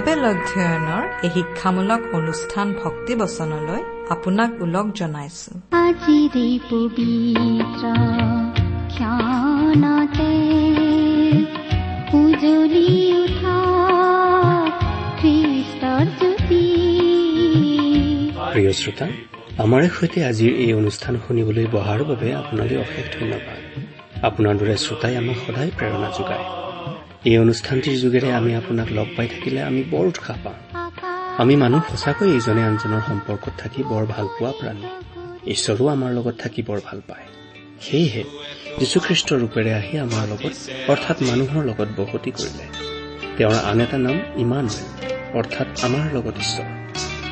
Bible অধ্যয়নৰ এই শিক্ষামূলক অনুষ্ঠান ভক্তি বচনলৈ আপোনাক ওলগ জনাইছো। আজিৰে পবিত্ৰ ক্ষণতে উজলি উঠা খ্ৰীষ্টৰ জ্যোতি। প্ৰিয় শ্ৰোতা আমাৰে সৈতে আজিৰ এই অনুষ্ঠান শুনিবলৈ বহাৰ বাবে আপোনালৈ অশেষ ধন্যবাদ। আপোনাৰ দৰে শ্ৰোতাই আমাক সদায় প্ৰেৰণা যোগায়। এই অনুষ্ঠানটিৰ যোগেৰে আমি আপোনাক লগ পাই থাকিলে আমি বৰ উৎসাহ পাওঁ আমি মানুহ সঁচাকৈ ইজনে আনজনৰ সম্পৰ্কত থাকি বৰ ভাল পোৱা প্ৰাণী। ঈশ্বৰো আমাৰ লগত থাকি বৰ ভাল পায়। সেয়েহে যীশুখ্ৰীষ্টৰ ৰূপেৰে আহি আমাৰ লগত অৰ্থাৎ মানুহৰ লগত বসতি কৰিলে। তেওঁৰ আন এটা নাম ইমানুৱেল অৰ্থাৎ আমাৰ লগত ঈশ্বৰ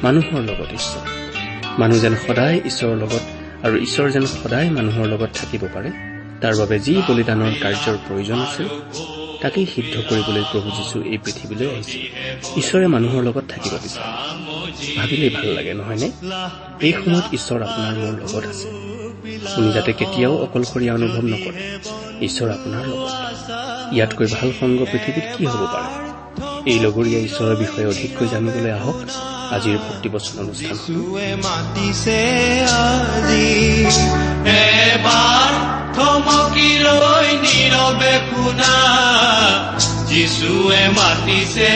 মানুহৰ লগত ঈশ্বৰ। মানুহ যেন সদায় ঈশ্বৰৰ লগত আৰু ঈশ্বৰ যেন সদায় মানুহৰ লগত থাকিব পাৰে তাৰ বাবে যি বলিদানৰ কাৰ্যৰ প্ৰয়োজন আছিল তাকেই সিদ্ধ কৰিবলৈ প্ৰভু যীশু এই পৃথিৱীলৈ আহিছিল ঈশ্বৰে মানুহৰ লগত থাকিব বিচাৰে। ভাবিলেই ভাল লাগে নহয়নে? এই সময়ত ঈশ্বৰ আপোনাৰ মোৰ লগত আছে। আপুনি যাতে কেতিয়াও অকলশৰীয়া অনুভৱ নকৰে। ঈশ্বৰ আপোনাৰ লগত ইয়াতকৈ ভাল সংগ পৃথিৱীত কি হ'ব পাৰে? এই লগৰীয়া ঈশ্বৰৰ বিষয়ে অধিককৈ জানিবলৈ আহক আজিৰ ভক্তিবচন অনুষ্ঠান যিচুৱে মাতিছে আজি এবাৰ থমকি ৰৈ নীৰৱে শুনা যিচুৱে মাতিছে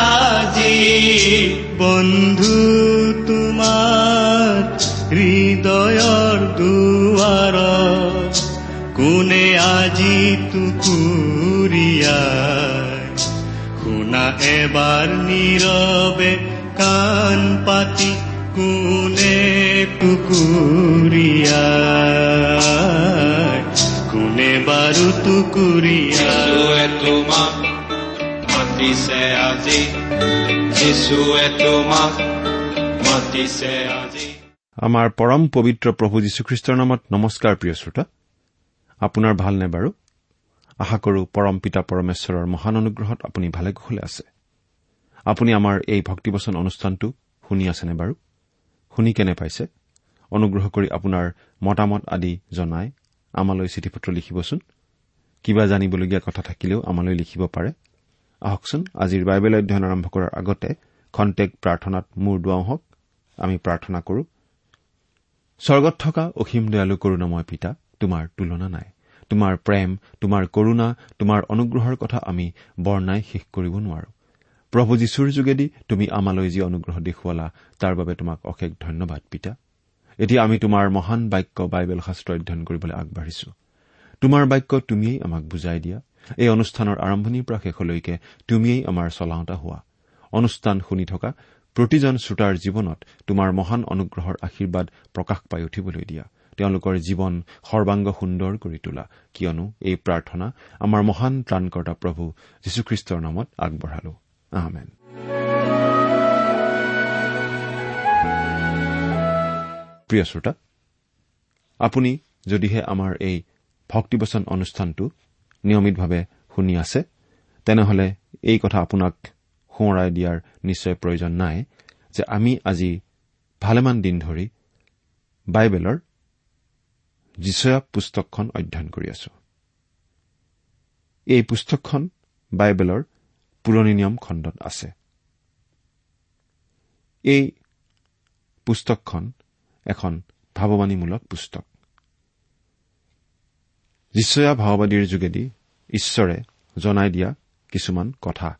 আজি বন্ধু তোমাৰ হৃদয়ৰ দুৱাৰ কোনে আজি টুকুৰিয়াই শুনা এবাৰ নীৰৱে কাণ পাতি কোনে টুকুৰিয়াই বাৰু টুকুৰিয়াই তোমাক মাতিছে আজি যিচুৱে তোমাক মাতিছে আজি আমাৰ পৰম পবিত্ৰ প্ৰভু যীশুখ্ৰীষ্টৰ নামত নমস্কাৰ প্ৰিয় শ্ৰোতা আপোনাৰ ভালনে বাৰু? আশা কৰো পৰম পিতা পৰমেশ্বৰৰ মহান অনুগ্ৰহত আপুনি ভালে কুশলে আছে। আপুনি আমাৰ এই ভক্তিবচন অনুষ্ঠানটো শুনি আছেনে বাৰু? শুনি কেনে পাইছে? অনুগ্ৰহ কৰি আপোনাৰ মতামত আদি জনাই আমালৈ চিঠি পত্ৰ লিখিবচোন। কিবা জানিবলগীয়া কথা থাকিলেও আমালৈ লিখিব পাৰে। আহকচোন আজিৰ বাইবেল অধ্যয়ন আৰম্ভ কৰাৰ আগতে খন্তেক প্ৰাৰ্থনাত মূৰ দুৱাওঁ হওক। আমি প্ৰাৰ্থনা কৰো স্বৰ্গত থকা অসীম দয়ালু কৰোণাময় পিতা তোমাৰ তুলনা নাই। তোমাৰ প্ৰেম তোমাৰ কৰুণা তোমাৰ অনুগ্ৰহৰ কথা আমি বৰ্ণাই শেষ কৰিব নোৱাৰো। প্ৰভু যীশুৰ যোগেদি তুমি আমালৈ যি অনুগ্ৰহ দেখুৱালা তাৰ বাবে তোমাক অশেষ ধন্যবাদ পিতা। এতিয়া আমি তোমাৰ মহান বাক্য বাইবেল শাস্ত্ৰ অধ্যয়ন কৰিবলৈ আগবাঢ়িছো। তোমাৰ বাক্য তুমিয়েই আমাক বুজাই দিয়া। এই অনুষ্ঠানৰ আৰম্ভণিৰ পৰা শেষলৈকে তুমিয়েই আমাৰ চলাওঁতা হোৱা। অনুষ্ঠান শুনি থকা প্ৰতিজন শ্ৰোতাৰ জীৱনত তোমাৰ মহান অনুগ্ৰহৰ আশীৰ্বাদ প্ৰকাশ পাই উঠিবলৈ দিয়া। তেওঁলোকৰ জীৱন সৰ্বাংগ সুন্দৰ কৰি তোলা। কিয়নো এই প্ৰাৰ্থনা আমাৰ মহান ত্ৰাণকৰ্তা প্ৰভু যীশুখ্ৰীষ্টৰ নামত আগবঢ়ালো। প্ৰিয় শ্ৰোতা আপুনি যদিহে আমাৰ এই ভক্তিবচন অনুষ্ঠানটো নিয়মিতভাৱে শুনি আছে তেনেহলে এই কথা আপোনাক সোঁৱৰাই দিয়াৰ নিশ্চয় প্ৰয়োজন নাই যে আমি আজি ভালেমান দিন ধৰি বাইবেলৰ যিচয়া পুস্তকখন অধ্যয়ন কৰি আছো। এই পুস্তকখন বাইবেলৰ পুৰণি নিয়ম খণ্ডত আছে। এই পুস্তকখন এখন ভাৱবাণীমূলক পুস্তক। যিচয়া ভাওবাদীৰ যোগেদি ঈশ্বৰে জনাই দিয়া কিছুমান কথা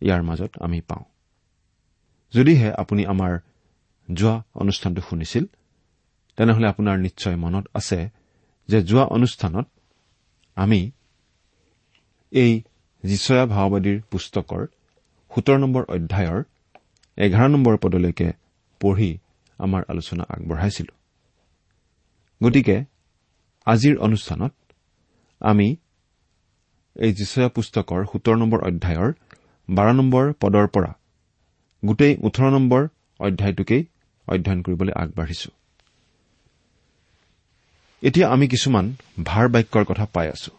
ইয়াৰ মাজত আমি পাওঁ। যদিহে আপুনি আমাৰ যোৱা অনুষ্ঠানটো শুনিছিল তেনেহলে আপোনাৰ নিশ্চয় মনত আছে যে যোৱা অনুষ্ঠানত আমি এই যিচয়া ভাওবাদীৰ পুস্তকৰ সোতৰ নম্বৰ অধ্যায়ৰ এঘাৰ নম্বৰ পদলৈকে পঢ়ি আমাৰ আলোচনা আগবঢ়াইছিলো। গতিকে আজিৰ অনুষ্ঠানত আমি এই যিচয়া পুস্তকৰ সোতৰ নম্বৰ অধ্যায়ৰ বাৰ নম্বৰ পদৰ পৰা গোটেই ওঠৰ নম্বৰ অধ্যায়টোকেই অধ্যয়ন কৰিবলৈ আগবাঢ়িছো। এতিয়া আমি কিছুমান ভাৰ বাক্যৰ কথা পাই আছো।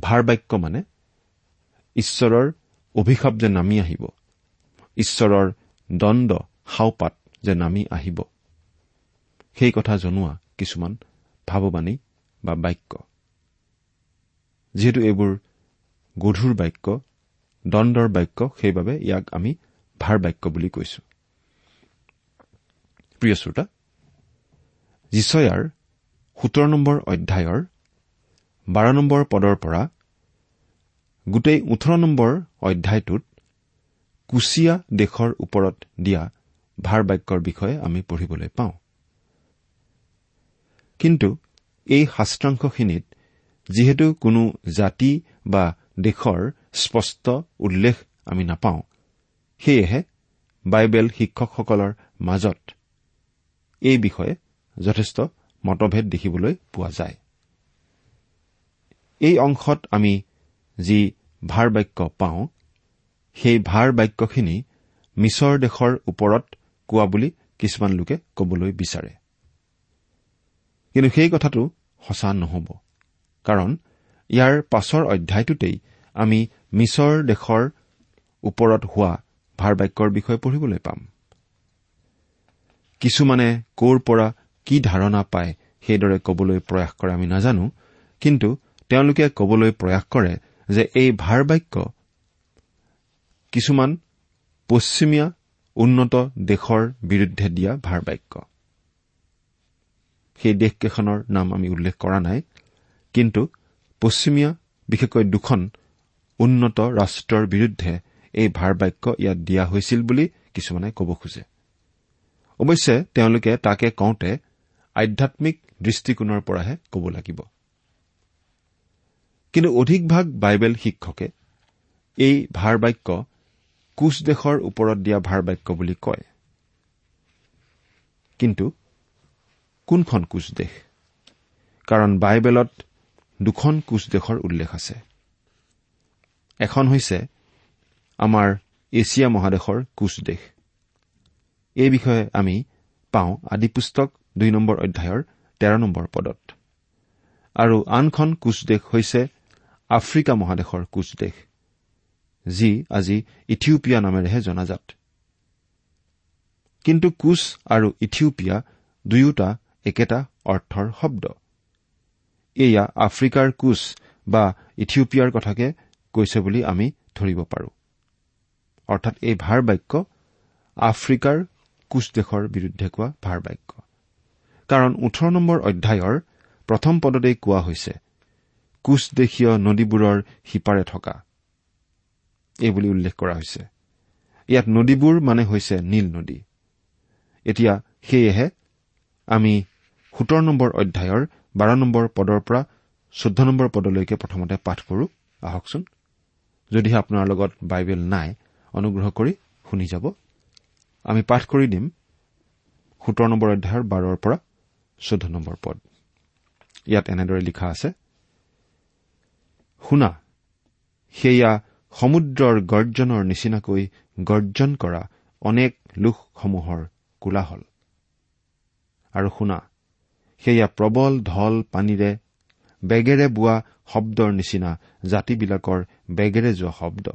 ভাৰ বাক্য মানে ঈশ্বৰৰ অভিশাপ যে নামি আহিব ঈশ্বৰৰ দণ্ড সাওপাত যে নামি আহিব। সেই কথা জনোৱা কিছুমান ভাৱবাণী বা বাক্য। যিহেতু এইবোৰ গধুৰ বাক্য দণ্ডৰ বাক্য সেইবাবে ইয়াক আমি ভাৰ বাক্য বুলি কৈছো। প্ৰিয় শ্ৰোতা জিচয়াৰ সোতৰ নম্বৰ অধ্যায়ৰ বাৰ নম্বৰ পদৰ পৰা গোটেই ওঠৰ নম্বৰ অধ্যায়টোত কুচিয়া দেশৰ ওপৰত দিয়া ভাৰ বাক্যৰ বিষয়ে আমি পঢ়িবলৈ পাওঁ। কিন্তু এই শাস্ত্ৰাংশখিনিত যিহেতু কোনো জাতি বা দেশৰ স্পষ্ট উল্লেখ আমি নাপাওঁ সেয়েহে বাইবেল শিক্ষকসকলৰ মাজত এই বিষয়ে যথেষ্ট মতভেদ দেখিবলৈ পোৱা যায়। এই অংশত আমি যি ভাৰ বাক্য পাওঁ সেই ভাৰ বাক্যখিনি মিছৰ দেশৰ ওপৰত কোৱা বুলি কিছুমান লোকে কবলৈ বিচাৰে। কিন্তু সেই কথাটো সঁচা নহ'ব কাৰণ ইয়াৰ পাছৰ অধ্যায়টোতেই আমি মিছৰ দেশৰ ওপৰত হোৱা ভাৰ বাক্যৰ বিষয়ে পঢ়িবলৈ পাম। কিছুমানে ক'ৰ পৰা কি ধাৰণা পায় সেইদৰে কবলৈ প্ৰয়াস কৰে আমি নাজানো কিন্তু তেওঁলোকে কবলৈ প্ৰয়াস কৰে যে এই ভাৰ বাক্য কিছুমান পশ্চিমীয়া উন্নত দেশৰ বিৰুদ্ধে দিয়া ভাৰ বাক্য সেই দেশকেইখনৰ নাম আমি উল্লেখ কৰা নাই কিন্তু পশ্চিমীয়া বিশেষকৈ দুখন উন্নত ৰাষ্ট্ৰৰ বিৰুদ্ধে এই ভাৰ বাক্য ইয়াত দিয়া হৈছিল বুলি কিছুমানে ক'ব খোজে। অৱশ্যে তেওঁলোকে তাকে কওঁতে আধ্যামিক দৃষ্টিকোণৰ পৰাহে ক'ব লাগিব। কিন্তু অধিকভাগ বাইবেল শিক্ষকে এই ভাৰ বাক্য কোচ দেশৰ ওপৰত দিয়া ভাৰ বাক্য বুলি কয়। কিন্তু কোনখন কোচ দেশ কাৰণ বাইবেলত দুখন কোচ দেশৰ উল্লেখ আছে। এখন হৈছে আমাৰ এছিয়া মহাদেশৰ কোচ দেশ এই বিষয়ে আমি পাওঁ আদিপুস্তক দুই নম্বৰ অধ্যায়ৰ তেৰ নম্বৰ পদত। আৰু আনখন কোচ দেশ হৈছে আফ্ৰিকা মহাদেশৰ কোচ দেশ যি আজি ইথিওপিয়া নামেৰেহে জনাজাত। কিন্তু কোচ আৰু ইথিওপিয়া দুয়োটা একেটা অৰ্থৰ শব্দ। এয়া আফ্ৰিকাৰ কোচ বা ইথিওপিয়াৰ কথাকে কৈছে বুলি আমি ধৰিব পাৰো। অৰ্থাৎ এই ভাৰ বাক্য আফ্ৰিকাৰ কোচ দেশৰ বিৰুদ্ধে কোৱা ভাৰ বাক্য কাৰণ ওঠৰ নম্বৰ অধ্যায়ৰ প্ৰথম পদতেই কোৱা হৈছে কোচদেশীয় নদীবোৰৰ সিপাৰে থকা। এইবুলি উল্লেখ কৰা হৈছে। ইয়াত নদীবোৰ মানে হৈছে নীল নদী। এতিয়া সেয়েহে আমি সোতৰ নম্বৰ অধ্যায়ৰ বাৰ নম্বৰ পদৰ পৰা চৈধ্য নম্বৰ পদলৈকে প্ৰথমতে পাঠ কৰো। আহকচোন। যদিহে আপোনাৰ লগত বাইবেল নাই অনুগ্ৰহ কৰি শুনি যাব। আমি পাঠ কৰি দিম সোতৰ নম্বৰ অধ্যায়ৰ বাৰৰ পৰা চৈধ্য নম্বৰ পদ। ইয়াত এনেদৰে লিখা আছে শুনা সেয়া সমুদ্ৰৰ গৰ্জনৰ নিচিনাকৈ গৰ্জন কৰা অনেক লোকসমূহৰ কোলাহল। আৰু শুনা সেয়া প্ৰবল ঢল পানীৰে বেগেৰে বোৱা শব্দৰ নিচিনা জাতিবিলাকৰ বেগেৰে যোৱা শব্দ।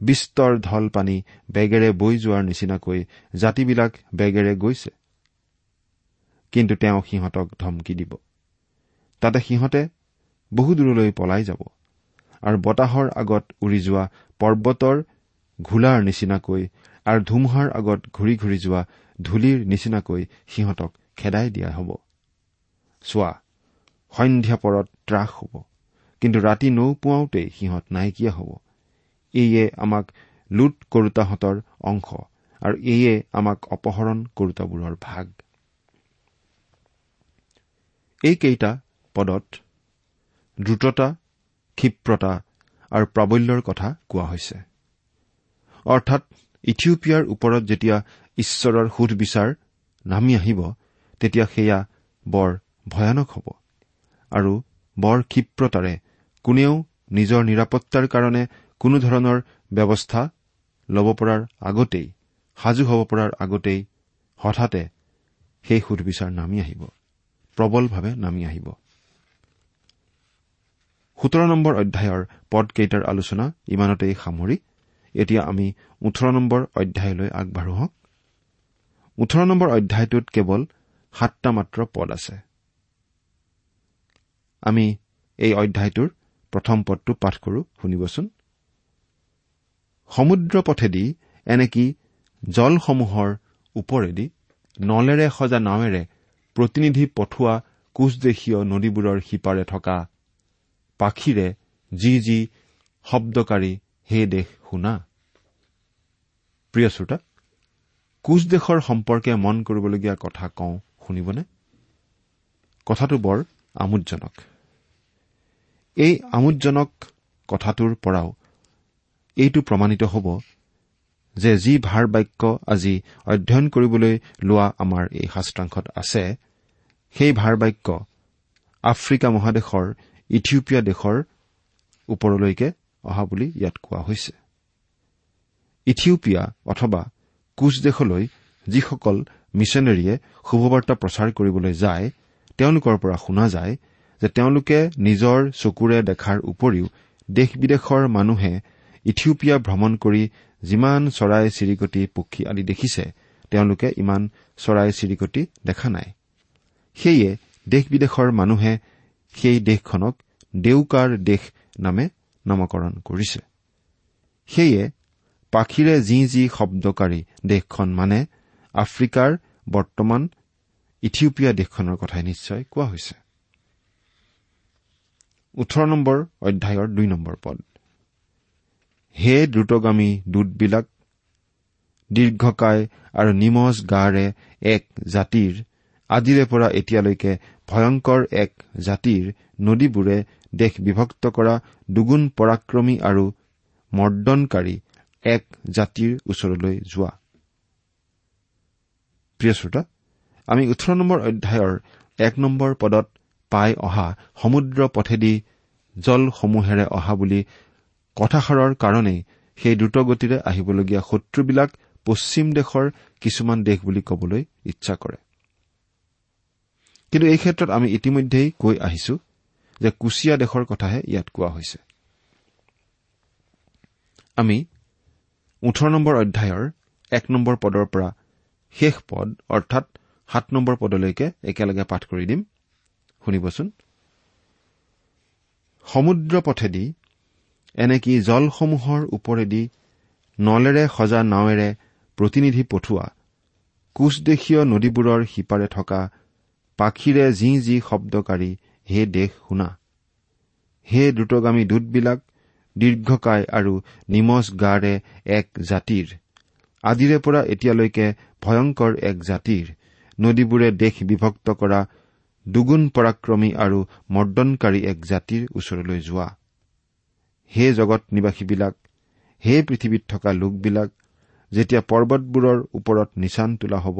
বিস্তৰ ঢল পানী বেগেৰে বৈ যোৱাৰ নিচিনাকৈ জাতিবিলাক বেগেৰে গৈছে। কিন্তু তেওঁ সিহঁতক ধমকি দিব। তাতে সিহঁতে বহু দূৰলৈ পলাই যাব। আৰু বতাহৰ আগত উৰি যোৱা পৰ্বতৰ ঘোলাৰ নিচিনাকৈ আৰু ধুমুহাৰ আগত ঘূৰি ঘূৰি যোৱা ধূলিৰ নিচিনাকৈ সিহঁতক খেদাই দিয়া হ'ব। চোৱা সন্ধ্যা পৰত ত্ৰাস হ'ব কিন্তু ৰাতি নৌ পুৱাওতেই সিহঁত নাইকিয়া হ'ব। এইয়ে আমাক লুট কৰোতাহঁতৰ অংশ আৰু এইয়ে আমাক অপহৰণ কৰোতাবোৰৰ ভাগ। এইকেইটা পদত দ্ৰুততা ক্ষিপ্ৰতা আৰু প্ৰাবল্যৰ কথা কোৱা হৈছে। অৰ্থাৎ ইথিওপিয়াৰ ওপৰত যেতিয়া ঈশ্বৰৰ সুধবিচাৰ নামি আহিব তেতিয়া সেয়া বৰ ভয়ানক হ'ব আৰু বৰ ক্ষিপ্ৰতাৰে কোনেও নিজৰ নিৰাপত্তাৰ কাৰণে কোনো ধৰণৰ ব্যৱস্থা ল'ব পৰাৰ আগতেই সাজু হ'ব পৰাৰ আগতেই হঠাতে সেই সুধবিচাৰ নামি আহিব প্ৰবলভাৱে নামি আহিব। সোতৰ নম্বৰ অধ্যায়ৰ পদকেইটাৰ আলোচনা ইমানতেই সামৰি। এতিয়া আমি ওঠৰ নম্বৰ অধ্যায়লৈ আগবাঢ়ো হওক। ওঠৰ নম্বৰ অধ্যায়টোত কেৱল সাতটা মাত্ৰ পদ আছে। আমি এই অধ্যায়টোৰ প্ৰথম পদটো পাঠ কৰো শুনিবচোন। সমুদ্ৰ পথেদি এনেকি জলসমূহৰ ওপৰেদি নলেৰে সজা নাৱেৰে প্ৰতিনিধি পঠোৱা কোচদেশীয় নদীবোৰৰ সিপাৰে থকা পাখিৰে যি যি শব্দকাৰী সেই দেশ শুনা। প্ৰিয় শ্ৰোতা কোচ দেশৰ সম্পৰ্কে মন কৰিবলগীয়া কথা কওঁ শুনিবনে? কথাটো বৰ আমোদজনক। এই আমোদজনক কথাটোৰ পৰাও এইটো প্ৰমাণিত হ'ব যে যি ভাৰ বাক্য আজি অধ্যয়ন কৰিবলৈ লোৱা আমাৰ এই শাস্ত্ৰাংশত আছে সেই ভাৰ বাক্য আফ্ৰিকা মহাদেশৰ ইথিওপিয়া দেশৰ ওপৰলৈকে অহা বুলি ইয়াত কোৱা হৈছে। ইথিওপিয়া অথবা কোচ দেশলৈ যিসকল মিছনেৰীয়ে শুভবাৰ্তা প্ৰচাৰ কৰিবলৈ যায় তেওঁলোকৰ পৰা শুনা যায় যে তেওঁলোকে নিজৰ চকুৰে দেখাৰ উপৰিও দেশ বিদেশৰ মানুহে ইথিওপিয়া ভ্ৰমণ কৰি যিমান চৰাই চিৰিকটি পক্ষী আদি দেখিছে তেওঁলোকে ইমান চৰাই চিৰিকটি দেখা নাই। সেয়ে দেশ বিদেশৰ মানুহে সেই দেশখনক দেউকাৰ দেশ নামে নামকৰণ কৰিছে। সেয়ে পাখিৰে যি যি শব্দকাৰী দেশখন মানে আফ্ৰিকাৰ বৰ্তমান ইথিওপিয়া দেশখনৰ কথাই নিশ্চয় কোৱা হৈছে। ওঠৰ নম্বৰ অধ্যায়ৰ দুই নম্বৰ পদ। হে দ্ৰুতগামী দূতবিলাক দীৰ্ঘকায় আৰু নিমজ গাৰে এক জাতিৰ আজিৰে পৰা এতিয়ালৈকে ভয়ংকৰ এক জাতিৰ নদীবোৰে দেশ বিভক্ত কৰা দুগুণ পৰাক্ৰমী আৰু মৰ্দনকাৰী এক জাতিৰ ওচৰলৈ যোৱা। আমি ওঠৰ নম্বৰ অধ্যায়ৰ এক নম্বৰ পদত পাই অহা সমুদ্ৰ পথেদি জলসমূহেৰে অহা বুলি কথাষাৰৰ কাৰণেই সেই দ্ৰুতগতিৰে আহিবলগীয়া শত্ৰুবিলাক পশ্চিম দেশৰ কিছুমান দেশ বুলি কবলৈ ইচ্ছা কৰে। কিন্তু এই ক্ষেত্ৰত আমি ইতিমধ্যেই কৈ আহিছো যে কুচিয়া দেশৰ কথাহে ইয়াত কোৱা হৈছে। আমি ওঠৰ নম্বৰ অধ্যায়ৰ এক নম্বৰ পদৰ পৰা শেষ পদ অৰ্থাৎ সাত নম্বৰ পদলৈকে একেলগে পাঠ কৰি দিম। শুনিবচোন। সমুদ্ৰ পথেদি এনেকি জলসমূহৰ ওপৰেদি নলেৰে সজা নাৱেৰে প্ৰতিনিধি পঠোৱা কোচদেশীয় নদীবোৰৰ সিপাৰে থকা পাখিৰে যি যি শব্দকাৰী হে দেশ শুনা। হে দ্ৰুতগামী দূতবিলাক দীৰ্ঘকায় আৰু নিমজ গাৰে এক জাতিৰ। আজিৰে পৰা এতিয়ালৈকে ভয়ংকৰ এক জাতিৰ। নদীবোৰে দেশ বিভক্ত কৰা দুগুণ পৰাক্ৰমী আৰু মৰ্দনকাৰী এক জাতিৰ ওচৰলৈ যোৱা। হে জগত নিবাসীবিলাক হে পৃথিৱীত থকা লোকবিলাক যেতিয়া পৰ্বতবোৰৰ ওপৰত নিচান তোলা হ'ব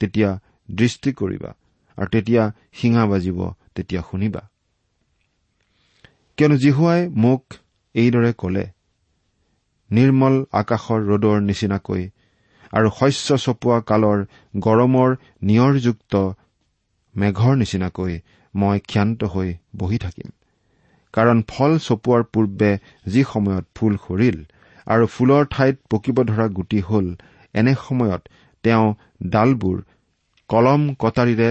তেতিয়া দৃষ্টি কৰিবা। আৰু তেতিয়া শিঙা বাজিব তেতিয়া শুনিবা। কিয়নো জিহুৱাই মোক এইদৰে কলে নিৰ্মল আকাশৰ ৰদৰ নিচিনাকৈ আৰু শস্য চপোৱা কালৰ গৰমৰ নিয়ৰযুক্ত মেঘৰ নিচিনাকৈ মই ক্ষান্ত হৈ বহি থাকিম। কাৰণ ফল চপোৱাৰ পূৰ্বে যি সময়ত ফুল সৰিল আৰু ফুলৰ ঠাইত পকিব ধৰা গুটি হল এনে সময়ত তেওঁ ডালবোৰ কলম কটাৰীৰে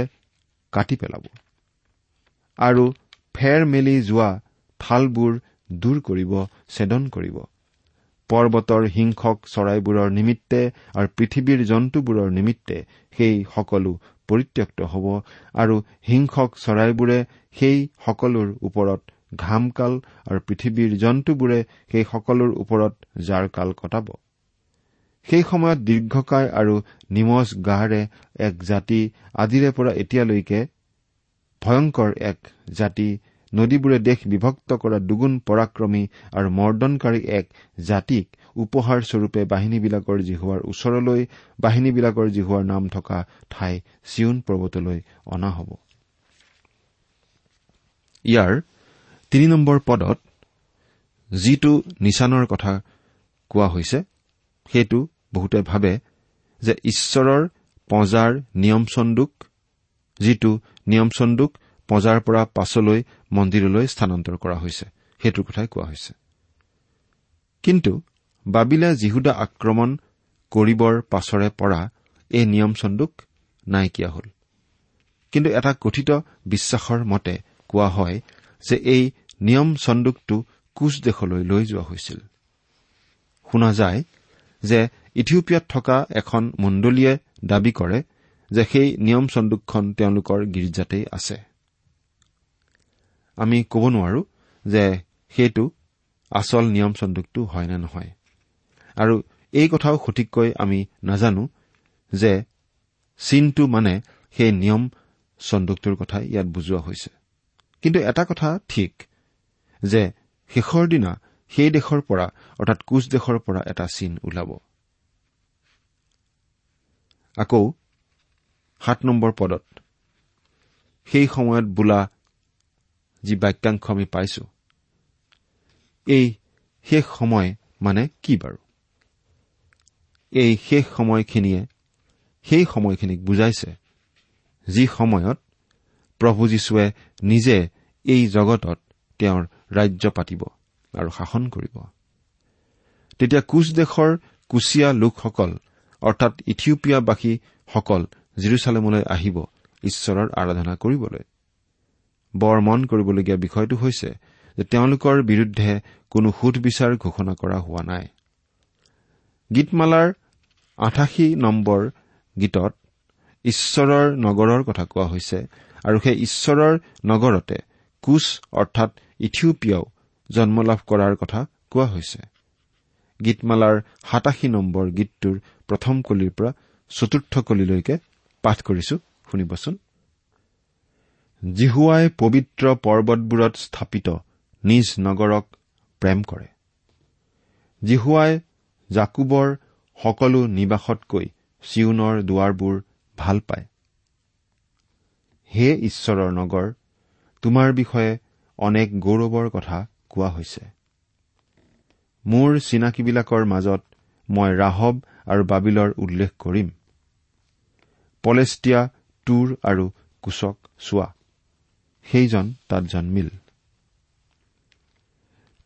কাটি পেলাব। আৰু ফেৰ মেলি যোৱা ঠালবোৰ দূৰ কৰিব ছেদন কৰিব। পৰ্বতৰ হিংসক চৰাইবোৰৰ নিমিত্তে আৰু পৃথিৱীৰ জন্তুবোৰৰ নিমিত্তে সেই সকলো পৰিত্যক্ত হ'ব আৰু হিংসক চৰাইবোৰে সেই সকলোৰ ওপৰত ঘামকাল আৰু পৃথিৱীৰ জন্তুবোৰে সেই সকলোৰ ওপৰত জাৰকাল কটাব। সেই সময়ত দীৰ্ঘকায় আৰু নিমজ গাৰে এক জাতি আজিৰে পৰা এতিয়ালৈকে ভয়ংকৰ এক জাতি। নদীবোৰে দেশ বিভক্ত কৰা দুগুণ পৰাক্ৰমী আৰু মৰ্দনকাৰী এক জাতিক উপহাৰ স্বৰূপে বাহিনীবিলাকৰ জিহুৱাৰ ওচৰলৈ বাহিনীবিলাকৰ জিহুৱাৰ নাম থকা ঠাই চিউন পৰ্বতলৈ অনা হ'ব। ইয়াৰ তিনি নম্বৰ পদত যিটো নিচানৰ কথা কোৱা হৈছে সেইটো বহুতে ভাবে যে ঈশ্বৰৰ পঁজাৰ নিয়ম চন্দুক যিটো নিয়ম চন্দুক পঁজাৰ পৰা পাছলৈ মন্দিৰলৈ স্থানান্তৰ কৰা হৈছে সেইটোৰ কথাই কোৱা হৈছে। কিন্তু বাবিলে জিহুদা আক্ৰমণ কৰিবৰ পাছৰে পৰা এই নিয়ম চন্দুক নাইকিয়া হল। কিন্তু এটা কথিত বিশ্বাসৰ মতে কোৱা হয় যে এই নিয়ম চন্দুকটো কোচ দেশলৈ লৈ যোৱা হৈছিল। শুনা যায় যে ইথিওপিয়াত থকা এখন মণ্ডলীয়ে দাবী কৰে যে সেই নিয়ম চন্দুকখন তেওঁলোকৰ গীৰ্জাতেই আছে। আমি ক'ব নোৱাৰো যে সেইটো আচল নিয়ম চন্দুকটো হয় নে নহয়। আৰু এই কথাও সঠিককৈ আমি নাজানো যে চিনটো মানে সেই নিয়ম চন্দুকটোৰ কথাই ইয়াত বুজোৱা হৈছে। কিন্তু এটা কথা ঠিক যে শেষৰ দিনা সেই দেশৰ পৰা অৰ্থাৎ কোচ দেশৰ পৰা এটা চিন ওলাব। আকৌ সাত নম্বৰ পদত সেই সময়ত বোলা যি বাক্যাংশ আমি পাইছো এই শেষ সময় মানে কি বাৰু? এই শেষ সময়খিনিয়ে সেই সময়খিনিক বুজাইছে যি সময়ত প্ৰভু যীশুৱে নিজে এই জগতত তেওঁৰ ৰাজ্য পাতিব। আৰু শাসন কৰিব। তেতিয়া কোচ দেশৰ কুচিয়া লোকসকল অৰ্থাৎ ইথিওপিয়াবাসীসকল জিৰচালেমলৈ আহিব ঈশ্বৰৰ আৰাধনা কৰিবলৈ। বৰ মন কৰিবলগীয়া বিষয়টো হৈছে যে তেওঁলোকৰ বিৰুদ্ধে কোনো সুধবিচাৰ ঘোষণা কৰা হোৱা নাই। গীতমালাৰ আঠাশী নম্বৰ গীতত ঈশ্বৰৰ নগৰৰ কথা কোৱা হৈছে আৰু সেই ঈশ্বৰৰ নগৰতে কোচ অৰ্থাৎ ইথিওপিয়াও জন্মলাভ কৰাৰ কথা কোৱা হৈছে। গীতমালাৰ সাতাশী নম্বৰ গীতটোৰ প্ৰথম কলিৰ পৰা চতুৰ্থ কলিলৈকে পাঠ কৰিছো শুনিবচোন। জিহুৱাই পবিত্ৰ পৰ্বতবোৰত স্থাপিত নিজ নগৰক প্ৰেম কৰে। জিহুৱাই জাকুবৰ সকলো নিবাসতকৈ চিউনৰ দুৱাৰবোৰ ভাল পায়। হে ঈশ্বৰৰ নগৰ তোমাৰ বিষয়ে অনেক গৌৰৱৰ কথা কোৱা হৈছে। মোৰ চিনাকিবিলাকৰ মাজত মই ৰাহব আৰু বাবিলৰ উল্লেখ কৰিম। পলেষ্টিয়া টুৰ আৰু কুচক চোৱা। সেইজন তাত জন্মিল।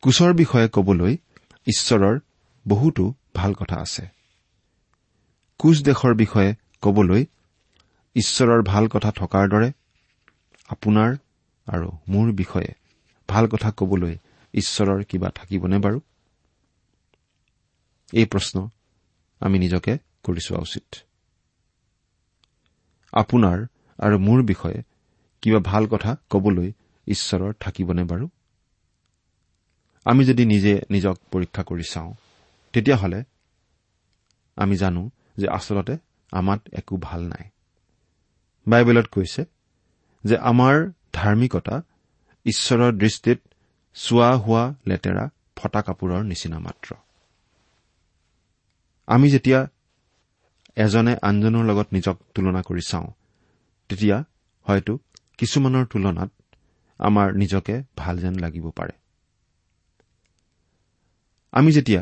কুচৰ বিষয়ে কবলৈ ঈশ্বৰৰ বহুতো ভাল কথা আছে। কোচ দেশৰ বিষয়ে কবলৈ ঈশ্বৰৰ ভাল কথা থকাৰ দৰে আপোনাৰ আৰু মোৰ বিষয়ে ভাল কথা কবলৈ ঈশ্বৰৰ কিবা থাকিবনে বাৰু? এই প্ৰশ্ন আমি নিজকে কৰি চোৱা উচিত। আপোনাৰ আৰু মোৰ বিষয়ে কিবা ভাল কথা কবলৈ ঈশ্বৰৰ থাকিবনে বাৰু? আমি যদি নিজে নিজক পৰীক্ষা কৰি চাওঁ তেতিয়াহ'লে আমি জানো যে আচলতে আমাত একো ভাল নাই। বাইবেলত কৈছে যে আমাৰ ধাৰ্মিকতা ঈশ্বৰৰ দৃষ্টিত চোৱা হোৱা লেতেৰা ফটা কাপোৰৰ নিচিনা মাত্ৰ। আমি যেতিয়া এজনে আনজনৰ লগত নিজক তুলনা কৰি চাওঁ তেতিয়া হয়তো কিছুমানৰ তুলনাত আমাৰ নিজকে ভাল যেন লাগিব পাৰে। আমি যেতিয়া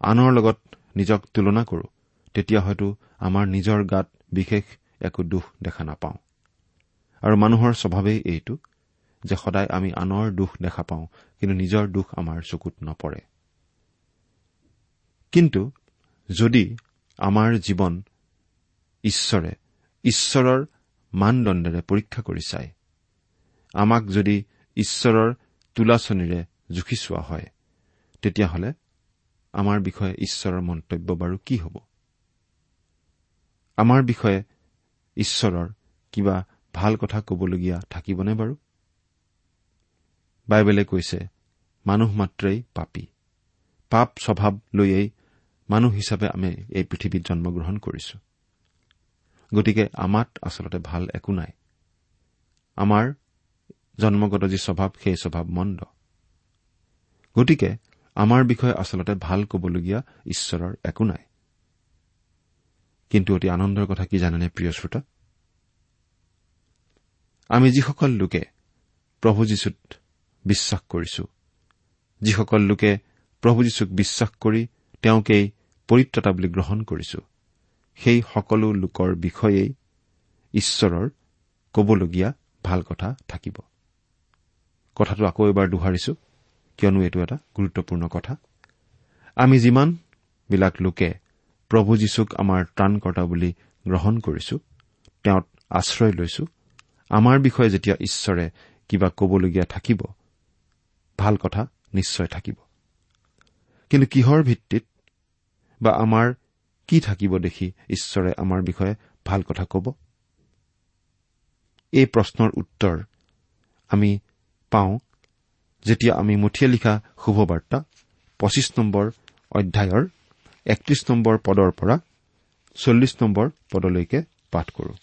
আনৰ লগত নিজক তুলনা কৰো তেতিয়া হয়তো আমাৰ নিজৰ গাত বিশেষ একো দুখ দেখা নাপাওঁ। আৰু মানুহৰ স্বভাৱেই এইটো যে সদায় আমি আনৰ দুখ দেখা পাওঁ কিন্তু নিজৰ দুখ আমাৰ চকুত নপৰে। কিন্তু যদি আমাৰ জীৱন ঈশ্বৰে ঈশ্বৰৰ মানদণ্ডেৰে পৰীক্ষা কৰি চায় আমাক যদি ঈশ্বৰৰ তোলাচনীৰে জুখি চোৱা হয় তেতিয়াহ'লে আমাৰ বিষয়ে ঈশ্বৰৰ মন্তব্য বাৰু কি হ'ব? আমাৰ বিষয়ে ঈশ্বৰৰ কিবা ভাল কথা কবলগীয়া থাকিবনে বাৰু? বাইবেলে কৈছে মানুহ মাত্ৰেই পাপী। পাপ স্বভাৱ লৈয়েই মানুহ হিচাপে আমি এই পৃথিৱীত জন্মগ্ৰহণ কৰিছো। গতিকে আমাত আচলতে ভাল একো নাই। আমাৰ জন্মগত যি স্বভাৱ সেই স্বভাৱ মন্দ। গতিকে আমাৰ বিষয়ে আচলতে ভাল কবলগীয়া ঈশ্বৰৰ একো নাই। কিন্তু অতি আনন্দৰ কথা কি জানেনে প্ৰিয় শ্ৰোতা? আমি যিসকল লোকে প্ৰভু যীশুত বিশ্বাস কৰিছো। যিসকল লোকে প্ৰভু যীশুক বিশ্বাস কৰি তেওঁকেই পৰিত্ৰতা বুলি গ্ৰহণ কৰিছো সেই সকলো লোকৰ বিষয়েই ঈশ্বৰৰ কবলগীয়া ভাল কথা থাকিব। কথাটো আকৌ এবাৰ দোহাৰিছো কিয়নো এইটো এটা গুৰুত্বপূৰ্ণ কথা। আমি যিমানবিলাক লোকে প্ৰভু যীশুক আমাৰ ত্ৰাণকৰ্তা বুলি গ্ৰহণ কৰিছো তেওঁত আশ্ৰয় লৈছো আমাৰ বিষয়ে যেতিয়া ঈশ্বৰে কিবা কবলগীয়া থাকিব ভাল কথা নিশ্চয় থাকিব। কিন্তু কিহৰ ভিত্তিত বা আমাৰ কি থাকিব দেখি ঈশ্বৰে আমাৰ বিষয়ে ভাল কথা ক'ব? এই প্ৰশ্নৰ উত্তৰ আমি পাওঁ যেতিয়া আমি মুঠিয়ে লিখা শুভবাৰ্তা পঁচিছ নম্বৰ অধ্যায়ৰ একত্ৰিশ নম্বৰ পদৰ পৰা চল্লিছ নম্বৰ পদলৈকে পাঠ কৰো।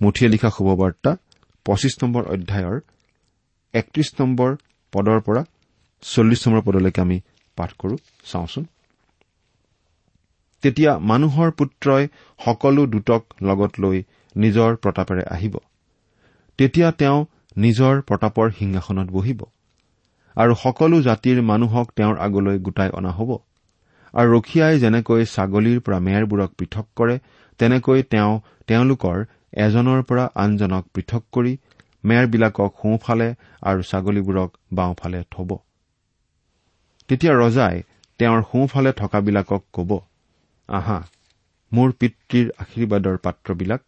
মুঠিয়ে লিখা শুভবাৰ্তা পঁচিছ নম্বৰ অধ্যায়ৰ একত্ৰিশ নম্বৰ পদৰ পৰা চল্লিছ নম্বৰ পদলৈকে আমি পাঠ কৰো। চাওঁচোন। তেতিয়া মানুহৰ পুত্ৰই সকলো দূতক লগত লৈ নিজৰ প্ৰতাপেৰে আহিব। তেতিয়া তেওঁ নিজৰ প্ৰতাপৰ সিংহাসনত বহিব। আৰু সকলো জাতিৰ মানুহক তেওঁৰ আগলৈ গোটাই অনা হ'ব। আৰু ৰখীয়াই যেনেকৈ ছাগলীৰ পৰা মেৰবোৰক পৃথক কৰে তেনেকৈ তেওঁ তেওঁলোকৰ এজনৰ পৰা আনজনক পৃথক কৰি মেৰবিলাকক সোঁফালে আৰু ছাগলীবোৰক বাওঁফালে থব। তেতিয়া ৰজাই তেওঁৰ সোঁফালে থকাবিলাকক কব আহা মোৰ পিতৃৰ আশীৰ্বাদৰ পাত্ৰবিলাক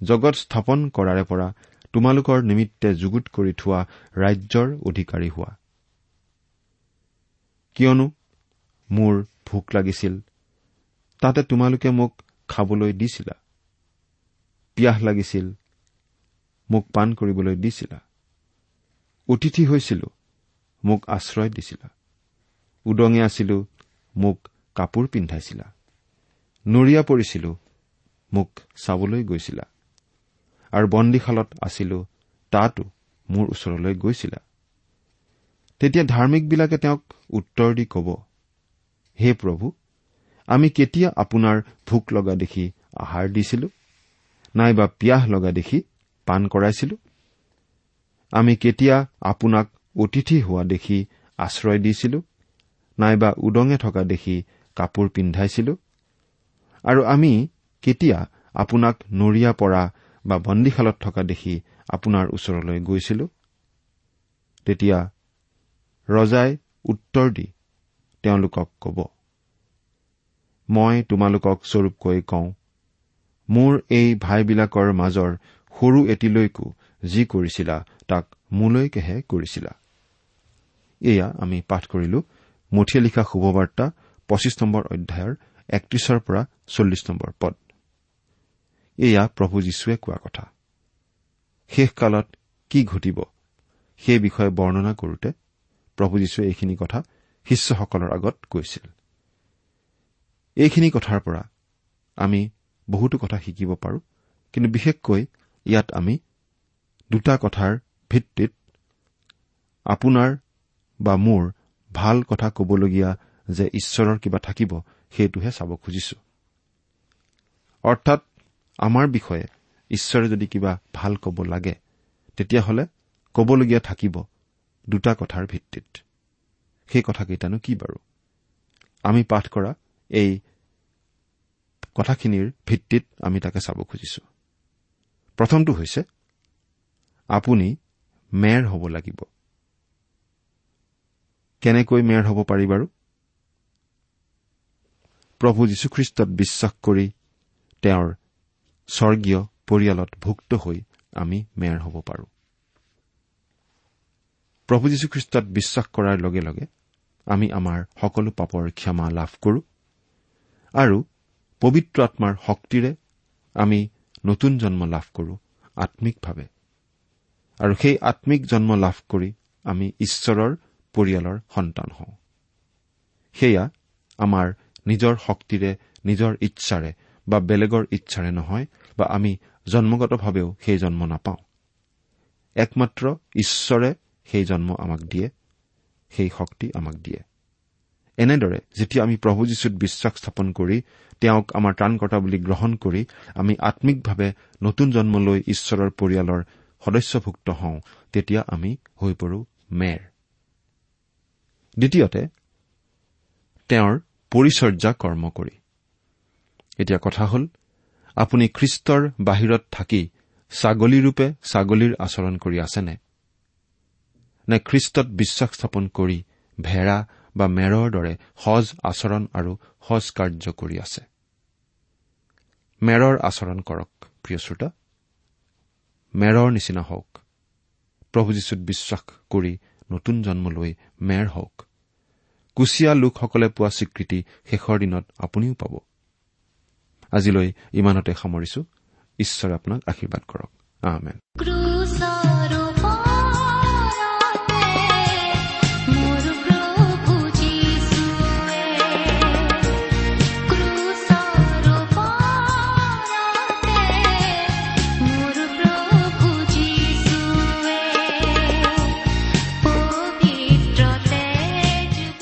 জগত স্থাপন কৰাৰে পৰা তোমালোকৰ নিমিত্তে যুগুত কৰি থোৱা ৰাজ্যৰ অধিকাৰী হোৱা। কিয়নো মোৰ ভোক লাগিছিল তাতে তোমালোকে মোক খাবলৈ দিছিলা। পিয়াহ লাগিছিল মোক পাণ কৰিবলৈ দিছিলা। অতিথি হৈছিলো মোক আশ্ৰয় দিছিলা। উদঙে আছিলো মোক কাপোৰ পিন্ধাইছিলা। নৰিয়া পৰিছিলো মোক চাবলৈ গৈছিলা। আৰু বন্দীশালত আছিলো তাতো মোৰ ওচৰলৈ গৈছিলা। তেতিয়া ধাৰ্মিকবিলাকে তেওঁক উত্তৰ দি কব হে প্ৰভু আমি কেতিয়া আপোনাৰ ভোক লগা দেখি আহাৰ দিছিলো? নাইবা পিয়াহ লগা দেখি পাণ কৰাইছিলো। আমি কেতিয়া আপোনাক অতিথি হোৱা দেখি আশ্ৰয় দিছিলো নাইবা উদঙে থকা দেখি কাপোৰ পিন্ধাইছিলো আৰু আমি কেতিয়া আপোনাক নৰিয়া পৰা বা বন্দীশালত থকা দেখি আপোনাৰ ওচৰলৈ গৈছিলো তেতিয়া ৰজাই উত্তৰ দি তেওঁলোকক কব মই তোমালোকক স্বৰূপকৈ কওঁ মোৰ এই ভাইবিলাকৰ মাজৰ সৰু এটিলৈকো যি কৰিছিলা তাক মোলৈকেহে কৰিছিলা। এয়া আমি পাঠ কৰিলো। মুঠিয়ে লিখা শুভবাৰ্তা পঁচিছ নম্বৰ অধ্যায়ৰ একত্ৰিশৰ পৰা চল্লিছ নম্বৰ পদ। এয়া প্ৰভু যীশুৱে কোৱা কথা। শেষকালত কি ঘটিব? সেই বিষয়ে বৰ্ণনা কৰোতে প্ৰভু যীশুৱে এইখিনি কথা শিষ্যসকলৰ আগত কৈছিল। এইখিনি কথাৰ পৰা আমি বহুতো কথা শিকিব পাৰো কিন্তু বিশেষকৈ ইয়াত আমি দুটা কথাৰ ভিত্তিত আপোনাৰ বা মোৰ ভাল কথা কবলগীয়া যে ঈশ্বৰৰ কিবা থাকিব সেইটোহে চাব খুজিছো। অৰ্থাৎ আমাৰ বিষয়ে ঈশ্বৰে যদি কিবা ভাল কব লাগে তেতিয়াহ'লে কবলগীয়া থাকিব দুটা কথাৰ ভিত্তিত। সেই কথাকেইটানো কি বাৰু? আমি পাঠ কৰা এই কথাখিনিৰ ভিত্তিত আমি তাকে চাব খুজিছো। প্ৰথমটো হৈছে আপুনি মেৰ হ'ব লাগিব। কেনেকৈ মেৰ হ'ব পাৰি বাৰু? প্ৰভু যীশুখ্ৰীষ্টত বিশ্বাস কৰি তেওঁৰ স্বৰ্গীয় পৰিয়ালত ভুক্ত হৈ আমি মেৰ হ'ব পাৰো। প্ৰভু যীশুখ্ৰীষ্টত বিশ্বাস কৰাৰ লগে লগে আমি আমাৰ সকলো পাপৰ ক্ষমা লাভ কৰো আৰু পবিত্ৰ আত্মাৰ শক্তিৰে আমি নতুন জন্ম লাভ কৰো আম্মিকভাৱে আৰু সেই আম্মিক জন্ম লাভ কৰি আমি ঈশ্বৰৰ পৰিয়ালৰ সন্তান হওঁ। সেয়া আমাৰ নিজৰ শক্তিৰে নিজৰ ইচ্ছাৰে বা বেলেগৰ ইচ্ছাৰে নহয় বা আমি জন্মগতভাৱেও সেই জন্ম নাপাওঁ। একমাত্ৰ ঈশ্বৰে সেই জন্ম আমাক দিয়ে সেই শক্তি আমাক দিয়ে। এনেদৰে যেতিয়া আমি প্ৰভু যীশুত বিশ্বাস স্থাপন কৰি তেওঁক আমাৰ ত্ৰাণকৰ্তা বুলি গ্ৰহণ কৰি আমি আম্মিকভাৱে নতুন জন্ম লৈ ঈশ্বৰৰ পৰিয়ালৰ সদস্যভুক্ত হওঁ তেতিয়া আমি হৈ পৰো মেৰ। দ্বিতীয়তে তেওঁৰ পৰিচৰ্যা কৰ্ম কৰি। এতিয়া কথা হ'ল আপুনি খ্ৰীষ্টৰ বাহিৰত থাকি ছাগলীৰূপে ছাগলীৰ আচৰণ কৰি আছেনে? নে খ্ৰীষ্টত বিশ্বাস স্থাপন কৰি ভেড়া বা মেৰৰ দৰে সজ আচৰণ আৰু সজ কাৰ্য কৰি আছে। মেৰৰ আচৰণ কৰক প্ৰিয় শ্ৰোতা। মেৰৰ নিচিনা হওক। প্ৰভু যীশুত বিশ্বাস কৰি নতুন জন্ম লৈ মেৰ হওক। কুচিয়া লোকসকলে পোৱা স্বীকৃতি শেষৰ দিনত আপুনিও পাব। আজিলৈ ইমানতে সামৰিছো। ঈশ্বৰে আপোনাক আশীৰ্বাদ কৰক। আহমেন